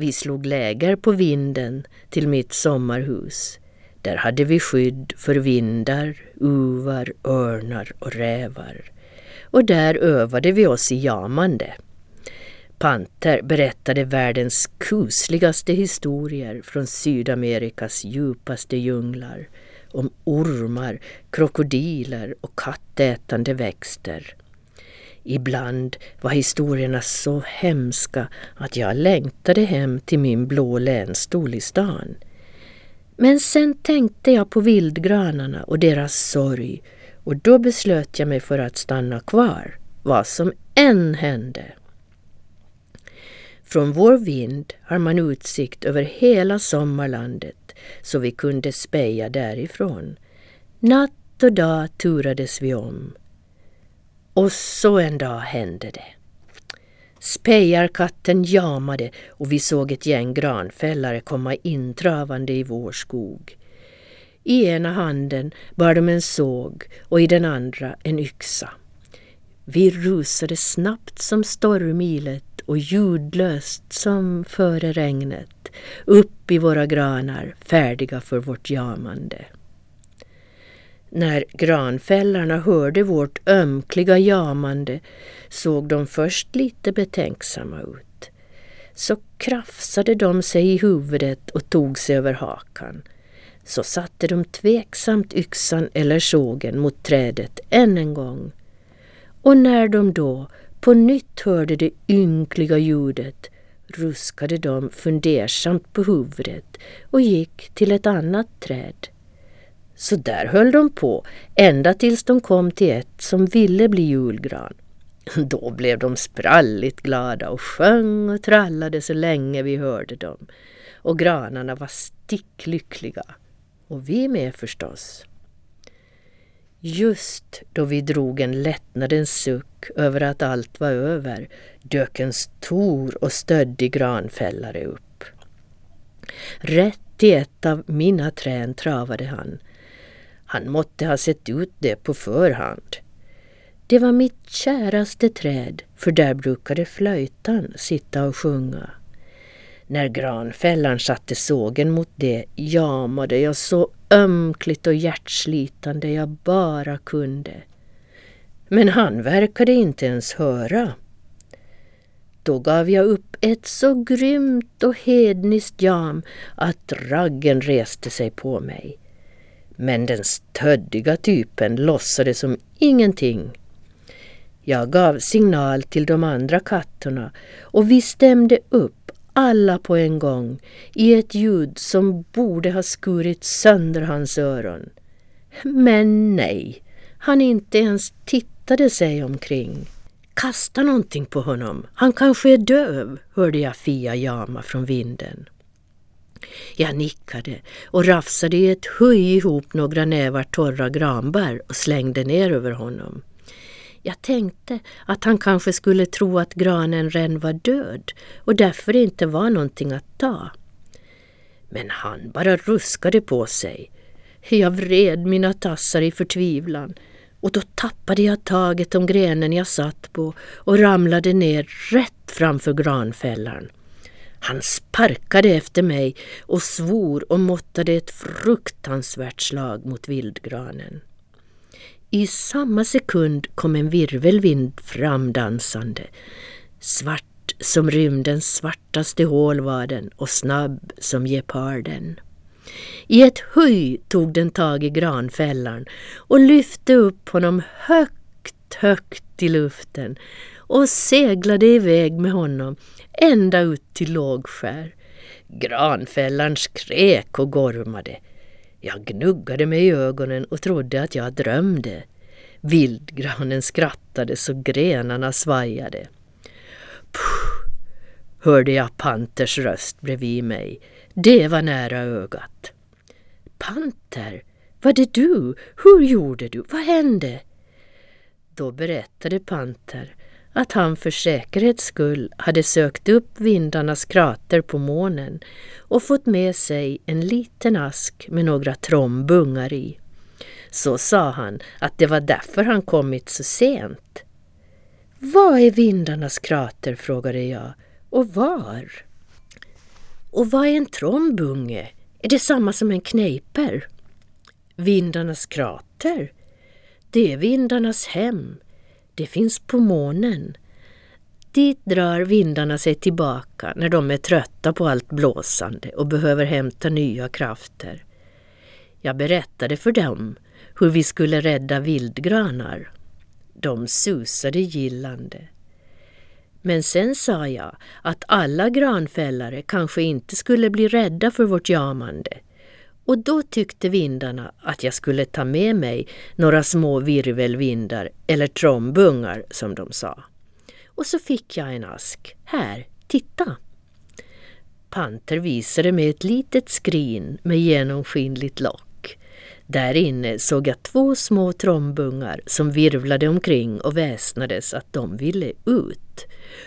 Vi slog läger på vinden till mitt sommarhus. Där hade vi skydd för vindar, uvar, örnar och rävar. Och där övade vi oss i jamande. Panter berättade världens kusligaste historier från Sydamerikas djupaste djunglar om ormar, krokodiler och kattätande växter. Ibland var historierna så hemska att jag längtade hem till min blå länstol i stan. Men sen tänkte jag på vildgranarna och deras sorg och då beslöt jag mig för att stanna kvar, vad som än hände. Från vår vind har man utsikt över hela sommarlandet så vi kunde speja därifrån. Natt och dag turades vi om. Och så en dag hände det. Spejarkatten jamade och vi såg ett gäng granfällare komma intravande i vår skog. I ena handen bar de en såg och i den andra en yxa. Vi rusade snabbt som stormilet och ljudlöst som före regnet upp i våra granar färdiga för vårt jamande. När granfällarna hörde vårt ömkliga jamande såg de först lite betänksamma ut. Så krafsade de sig i huvudet och tog sig över hakan. Så satte de tveksamt yxan eller sågen mot trädet än en gång. Och när de då på nytt hörde det ynkliga ljudet ruskade de fundersamt på huvudet och gick till ett annat träd. Så där höll de på ända tills de kom till ett som ville bli julgran. Då blev de spralligt glada och sjöng och trallade så länge vi hörde dem. Och granarna var sticklyckliga. Och vi med förstås. Just då vi drog en lättnadens suck över att allt var över dök en stor och stöddig granfällare upp. Rätt i ett av mina trän travade han. Han måtte ha sett ut det på förhand. Det var mitt käraste träd, för där brukade flöjtan sitta och sjunga. När granfällan satte sågen mot det jamade jag så ömkligt och hjärtslitande jag bara kunde. Men han verkade inte ens höra. Då gav jag upp ett så grymt och hedniskt jam att raggen reste sig på mig. Men den stöddiga typen låtsades som ingenting. Jag gav signal till de andra katterna och vi stämde upp alla på en gång i ett ljud som borde ha skurit sönder hans öron. Men nej, han inte ens tittade sig omkring. Kasta någonting på honom, han kanske är döv, hörde jag Fia jama från vinden. Jag nickade och rafsade i ett höj ihop några nävar torra granbär och slängde ner över honom. Jag tänkte att han kanske skulle tro att granen redan var död och därför inte var någonting att ta. Men han bara ruskade på sig. Jag vred mina tassar i förtvivlan och då tappade jag taget om grenen jag satt på och ramlade ner rätt framför granfällan. Han sparkade efter mig och svor och måttade ett fruktansvärt slag mot vildgranen. I samma sekund kom en virvelvind framdansande. Svart som rymdens svartaste hål var den och snabb som geparden. I ett höj tog den tag i granfällan och lyfte upp honom högt, högt i luften och seglade iväg med honom ända ut till Lågskär. Granfällan skrek och gormade. Jag gnuggade mig i ögonen och trodde att jag drömde. Vildgranen skrattade så grenarna svajade. Puh, hörde jag Panters röst bredvid mig. Det var nära ögat. Panter, var det du? Hur gjorde du? Vad hände? Då berättade Panter att han för säkerhets skull hade sökt upp vindarnas krater på månen och fått med sig en liten ask med några trombungar i. Så sa han att det var därför han kommit så sent. Vad är vindarnas krater? frågade jag. Och var? Och vad är en trombunge? Är det samma som en kneiper? Vindarnas krater? Det är vindarnas hem. Det finns på månen. Dit drar vindarna sig tillbaka när de är trötta på allt blåsande och behöver hämta nya krafter. Jag berättade för dem hur vi skulle rädda vildgranar. De susade gillande. Men sen sa jag att alla granfällare kanske inte skulle bli rädda för vårt jamande. Och då tyckte vindarna att jag skulle ta med mig några små virvelvindar eller trombungar som de sa. Och så fick jag en ask. Här, titta! Panter visade mig ett litet skrin med genomskinligt lock. Där inne såg jag två små trombungar som virvlade omkring och väsnades att de ville ut.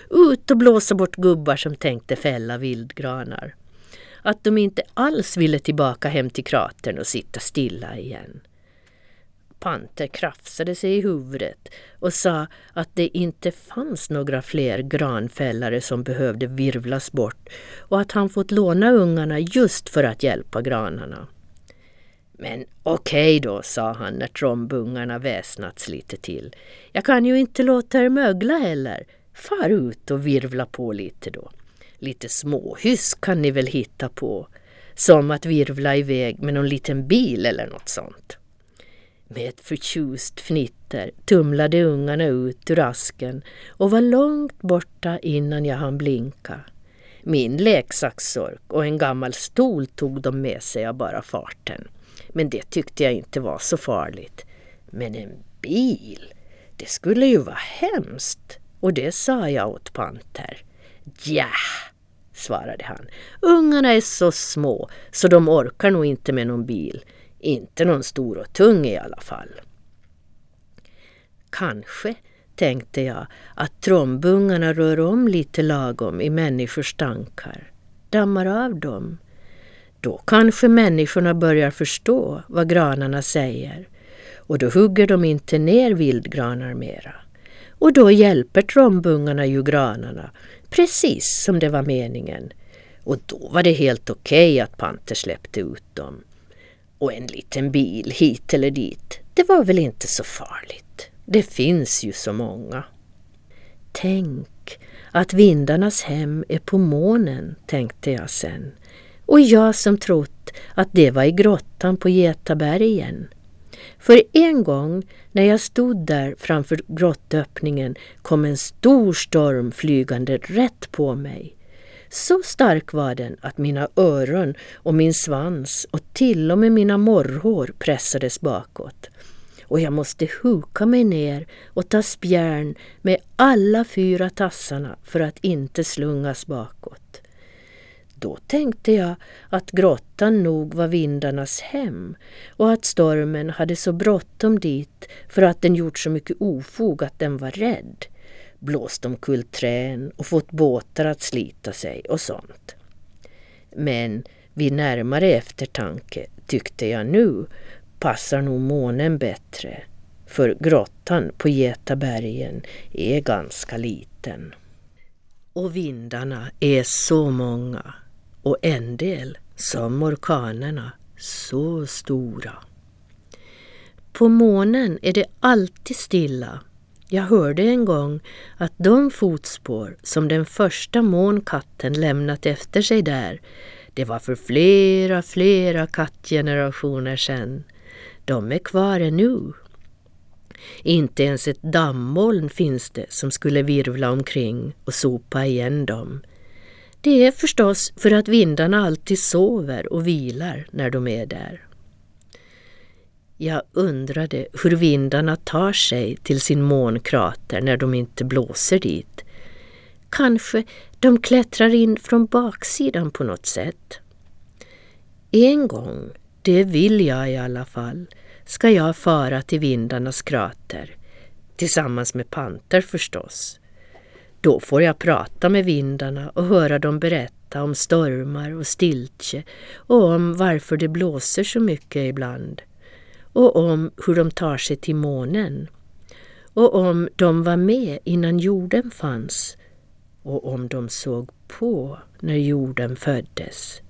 Ut och blåsa bort gubbar som tänkte fälla vildgranar. Att de inte alls ville tillbaka hem till kratern och sitta stilla igen. Panter krafsade sig i huvudet och sa att det inte fanns några fler granfällare som behövde virvlas bort och att han fått låna ungarna just för att hjälpa granarna. Men okej okay då, sa han när trombungarna väsnats lite till. Jag kan ju inte låta er mögla heller. Far ut och virvla på lite då. Lite småhyss kan ni väl hitta på. Som att virvla iväg med någon liten bil eller något sånt. Med ett förtjust fnitter tumlade ungarna ut ur asken och var långt borta innan jag hann blinka. Min leksakssork och en gammal stol tog de med sig av bara farten. Men det tyckte jag inte var så farligt. Men en bil, det skulle ju vara hemskt. Och det sa jag åt Panter. Ja, svarade han. Ungarna är så små så de orkar nog inte med någon bil. Inte någon stor och tung i alla fall. Kanske, tänkte jag, att trombungarna rör om lite lagom i människors tankar. Dammar av dem då kanske människorna börjar förstå vad granarna säger och då hugger de inte ner vildgranar mera. Och då hjälper trombungarna ju granarna, precis som det var meningen. Och då var det helt okej okay att Panter släppte ut dem. Och en liten bil hit eller dit, det var väl inte så farligt. Det finns ju så många. Tänk att vindarnas hem är på månen, tänkte jag sen och jag som trott att det var i grottan på Getabergen. För en gång när jag stod där framför grottöppningen kom en stor storm flygande rätt på mig. Så stark var den att mina öron och min svans och till och med mina morrhår pressades bakåt. Och jag måste huka mig ner och ta spjärn med alla fyra tassarna för att inte slungas bakåt. Då tänkte jag att grottan nog var vindarnas hem och att stormen hade så bråttom dit för att den gjort så mycket ofog att den var rädd. Blåst omkull trän och fått båtar att slita sig och sånt. Men vid närmare eftertanke tyckte jag nu passar nog månen bättre för grottan på Getabergen är ganska liten. Och vindarna är så många och en del, som orkanerna, så stora. På månen är det alltid stilla. Jag hörde en gång att de fotspår som den första månkatten lämnat efter sig där, det var för flera, flera kattgenerationer sedan. De är kvar ännu. Inte ens ett dammoln finns det som skulle virvla omkring och sopa igen dem. Det är förstås för att vindarna alltid sover och vilar när de är där. Jag undrade hur vindarna tar sig till sin månkrater när de inte blåser dit. Kanske de klättrar in från baksidan på något sätt. En gång, det vill jag i alla fall, ska jag fara till vindarnas krater. Tillsammans med panter förstås. Då får jag prata med vindarna och höra dem berätta om stormar och stiltje och om varför det blåser så mycket ibland och om hur de tar sig till månen och om de var med innan jorden fanns och om de såg på när jorden föddes.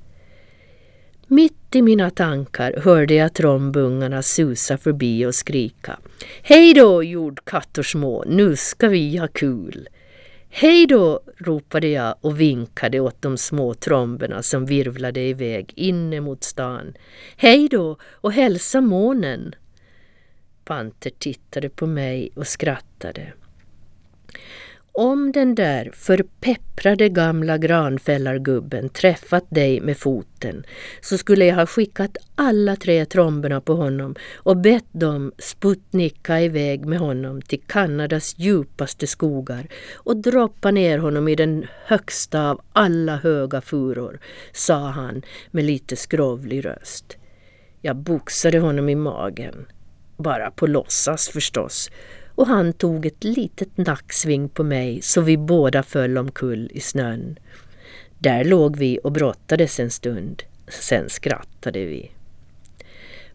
Mitt i mina tankar hörde jag trombungarna susa förbi och skrika. Hej då jordkattor små, nu ska vi ha kul! Hej då, ropade jag och vinkade åt de små tromberna som virvlade iväg inne mot stan. Hej då och hälsa månen! Panter tittade på mig och skrattade. Om den där förpepprade gamla granfällargubben träffat dig med foten så skulle jag ha skickat alla tre tromberna på honom och bett dem sputnicka iväg med honom till Kanadas djupaste skogar och droppa ner honom i den högsta av alla höga furor, sa han med lite skrovlig röst. Jag boxade honom i magen. Bara på låtsas förstås och han tog ett litet nacksving på mig så vi båda föll omkull i snön. Där låg vi och brottades en stund. Sen skrattade vi.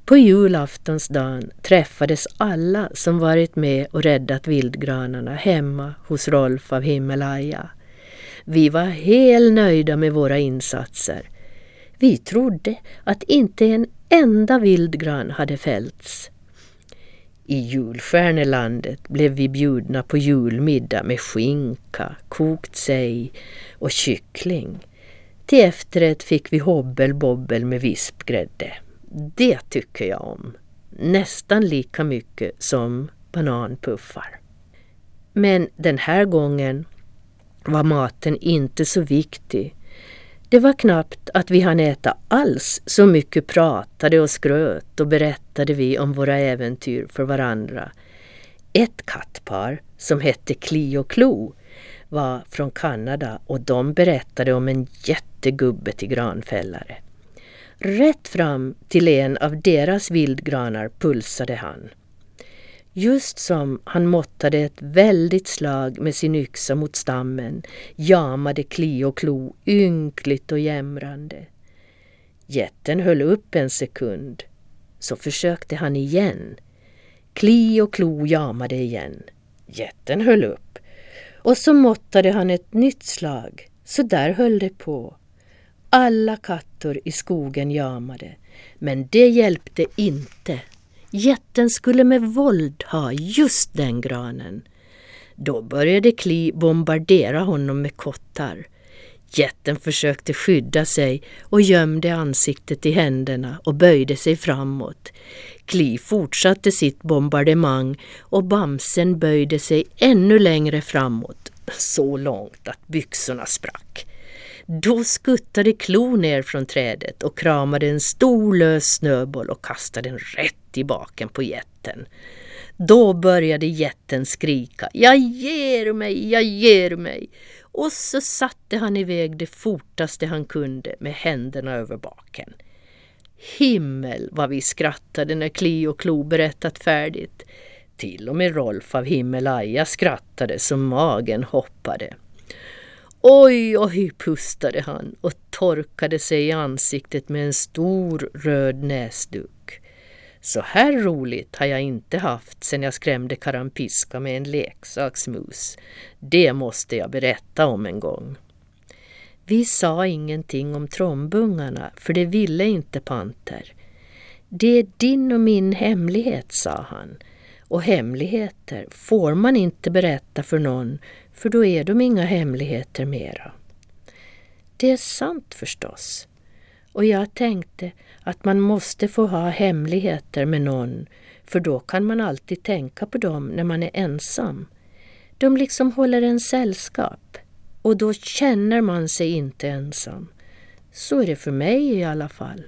På julaftonsdagen träffades alla som varit med och räddat vildgranarna hemma hos Rolf av Himalaya. Vi var helt nöjda med våra insatser. Vi trodde att inte en enda vildgran hade fällts. I julstjärnelandet blev vi bjudna på julmiddag med skinka, kokt sej och kyckling. Till efterrätt fick vi hobbelbobbel med vispgrädde. Det tycker jag om. Nästan lika mycket som bananpuffar. Men den här gången var maten inte så viktig det var knappt att vi hann äta alls, så mycket pratade och skröt och berättade vi om våra äventyr för varandra. Ett kattpar som hette Kli och Klo var från Kanada och de berättade om en jättegubbe till granfällare. Rätt fram till en av deras vildgranar pulsade han. Just som han måttade ett väldigt slag med sin yxa mot stammen jamade Kli och Klo ynkligt och jämrande. Jätten höll upp en sekund. Så försökte han igen. Kli och Klo jamade igen. Jätten höll upp. Och så måttade han ett nytt slag. Så där höll det på. Alla kattor i skogen jamade. Men det hjälpte inte. Jätten skulle med våld ha just den granen. Då började Kli bombardera honom med kottar. Jätten försökte skydda sig och gömde ansiktet i händerna och böjde sig framåt. Kli fortsatte sitt bombardemang och Bamsen böjde sig ännu längre framåt, så långt att byxorna sprack. Då skuttade Klo ner från trädet och kramade en stor lös snöboll och kastade den rätt i baken på jätten. Då började jätten skrika Jag ger mig, jag ger mig! Och så satte han iväg det fortaste han kunde med händerna över baken. Himmel vad vi skrattade när Kli och Klo berättat färdigt. Till och med Rolf av Himmelaja skrattade så magen hoppade. Oj, oj, pustade han och torkade sig i ansiktet med en stor röd näsduk. Så här roligt har jag inte haft sedan jag skrämde karampiska med en leksaksmus. Det måste jag berätta om en gång. Vi sa ingenting om trombungarna, för det ville inte Panter. Det är din och min hemlighet, sa han. Och hemligheter får man inte berätta för någon, för då är de inga hemligheter mera. Det är sant förstås. Och jag tänkte att man måste få ha hemligheter med någon för då kan man alltid tänka på dem när man är ensam. De liksom håller en sällskap och då känner man sig inte ensam. Så är det för mig i alla fall.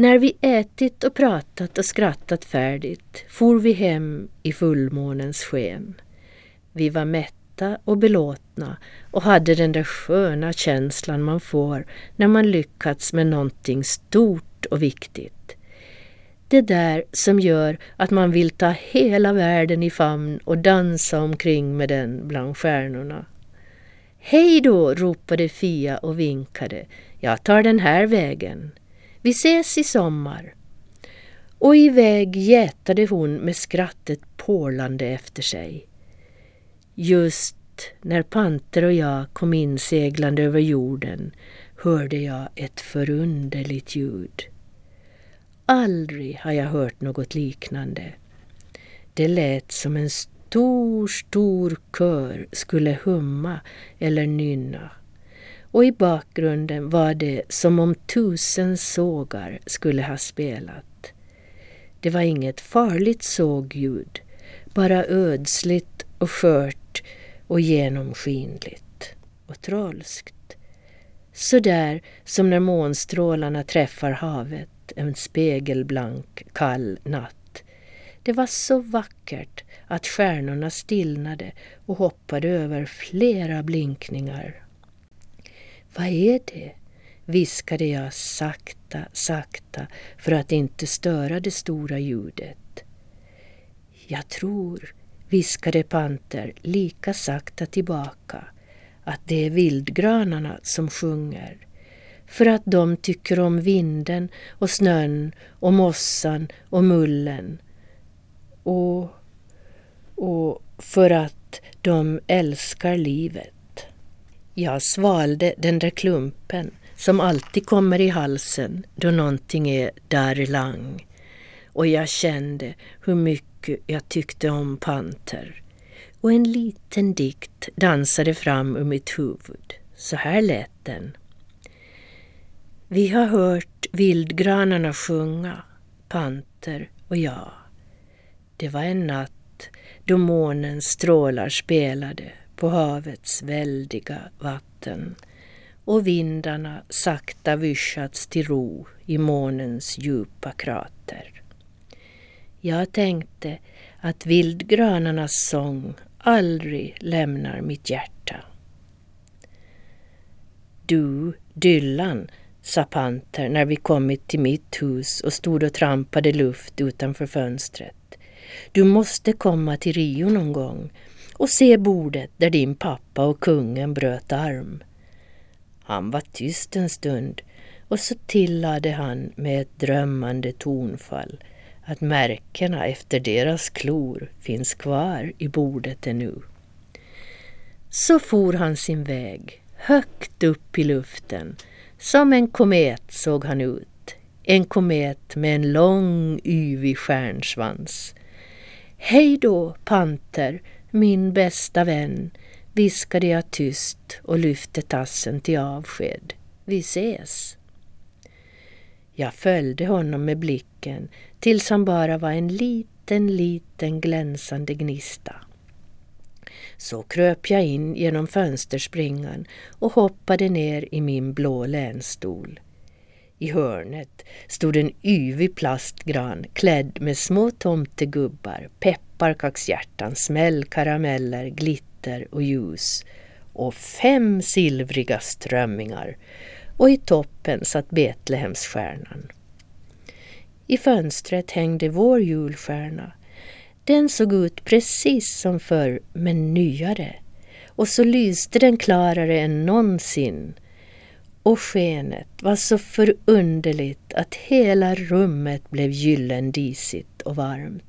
När vi ätit och pratat och skrattat färdigt for vi hem i fullmånens sken. Vi var mätta och belåtna och hade den där sköna känslan man får när man lyckats med någonting stort och viktigt. Det där som gör att man vill ta hela världen i famn och dansa omkring med den bland stjärnorna. Hej då, ropade Fia och vinkade. Jag tar den här vägen. Vi ses i sommar. Och iväg jätade hon med skrattet porlande efter sig. Just när Panter och jag kom inseglande över jorden hörde jag ett förunderligt ljud. Aldrig har jag hört något liknande. Det lät som en stor, stor kör skulle humma eller nynna. Och i bakgrunden var det som om tusen sågar skulle ha spelat. Det var inget farligt sågljud, bara ödsligt och skört och genomskinligt och trolskt. Så där som när månstrålarna träffar havet en spegelblank, kall natt. Det var så vackert att stjärnorna stillnade och hoppade över flera blinkningar. Vad är det? viskade jag sakta, sakta för att inte störa det stora ljudet. Jag tror, viskade Panter lika sakta tillbaka, att det är vildgranarna som sjunger. För att de tycker om vinden och snön och mossan och mullen. Och, och för att de älskar livet. Jag svalde den där klumpen som alltid kommer i halsen då någonting är darlang. Och jag kände hur mycket jag tyckte om Panter. Och en liten dikt dansade fram ur mitt huvud. Så här lät den. Vi har hört vildgranarna sjunga, Panter och jag. Det var en natt då månens strålar spelade på havets väldiga vatten och vindarna sakta vyschats till ro i månens djupa krater. Jag tänkte att vildgranarnas sång aldrig lämnar mitt hjärta. Du, Dylan, sa Panter när vi kommit till mitt hus och stod och trampade luft utanför fönstret. Du måste komma till Rio någon gång och se bordet där din pappa och kungen bröt arm. Han var tyst en stund och så tillade han med ett drömmande tonfall att märkena efter deras klor finns kvar i bordet ännu. Så for han sin väg, högt upp i luften. Som en komet såg han ut. En komet med en lång yvig stjärnsvans. Hej då, panter, min bästa vän, viskade jag tyst och lyfte tassen till avsked. Vi ses. Jag följde honom med blicken tills han bara var en liten, liten glänsande gnista. Så kröp jag in genom fönsterspringan och hoppade ner i min blå länstol. I hörnet stod en yvig plastgran klädd med små tomtegubbar, pepparkakshjärtan, smällkarameller, glitter och ljus och fem silvriga strömmingar och i toppen satt Betlehemsstjärnan. I fönstret hängde vår julstjärna. Den såg ut precis som förr, men nyare. Och så lyste den klarare än någonsin. Och skenet var så förunderligt att hela rummet blev gyllendisigt och varmt.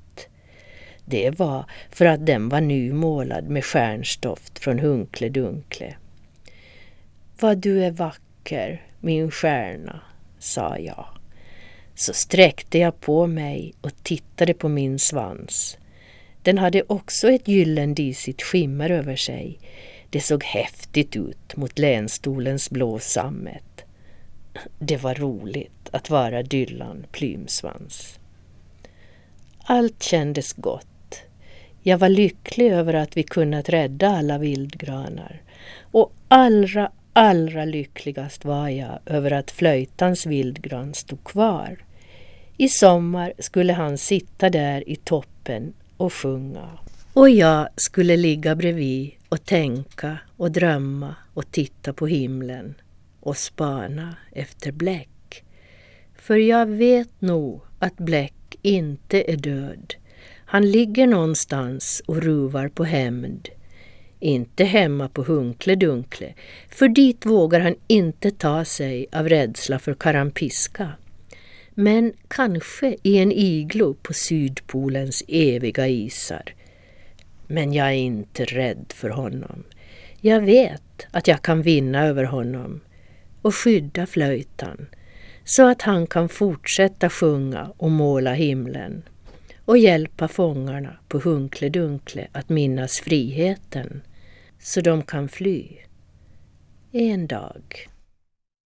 Det var för att den var nymålad med stjärnstoft från Hunkle Dunkle. Vad du är vacker, min stjärna, sa jag så sträckte jag på mig och tittade på min svans. Den hade också ett gyllendisigt skimmer över sig. Det såg häftigt ut mot länstolens blå sammet. Det var roligt att vara Dylan Plymsvans. Allt kändes gott. Jag var lycklig över att vi kunnat rädda alla vildgranar. Och allra, allra lyckligast var jag över att flöjtans vildgran stod kvar. I sommar skulle han sitta där i toppen och sjunga. Och jag skulle ligga bredvid och tänka och drömma och titta på himlen och spana efter bläck. För jag vet nog att bläck inte är död. Han ligger någonstans och ruvar på hämnd. Inte hemma på Hunkle Dunkle, för dit vågar han inte ta sig av rädsla för karampiska men kanske i en iglo på Sydpolens eviga isar. Men jag är inte rädd för honom. Jag vet att jag kan vinna över honom och skydda flöjtan så att han kan fortsätta sjunga och måla himlen och hjälpa fångarna på Hunkle Dunkle att minnas friheten så de kan fly. En dag.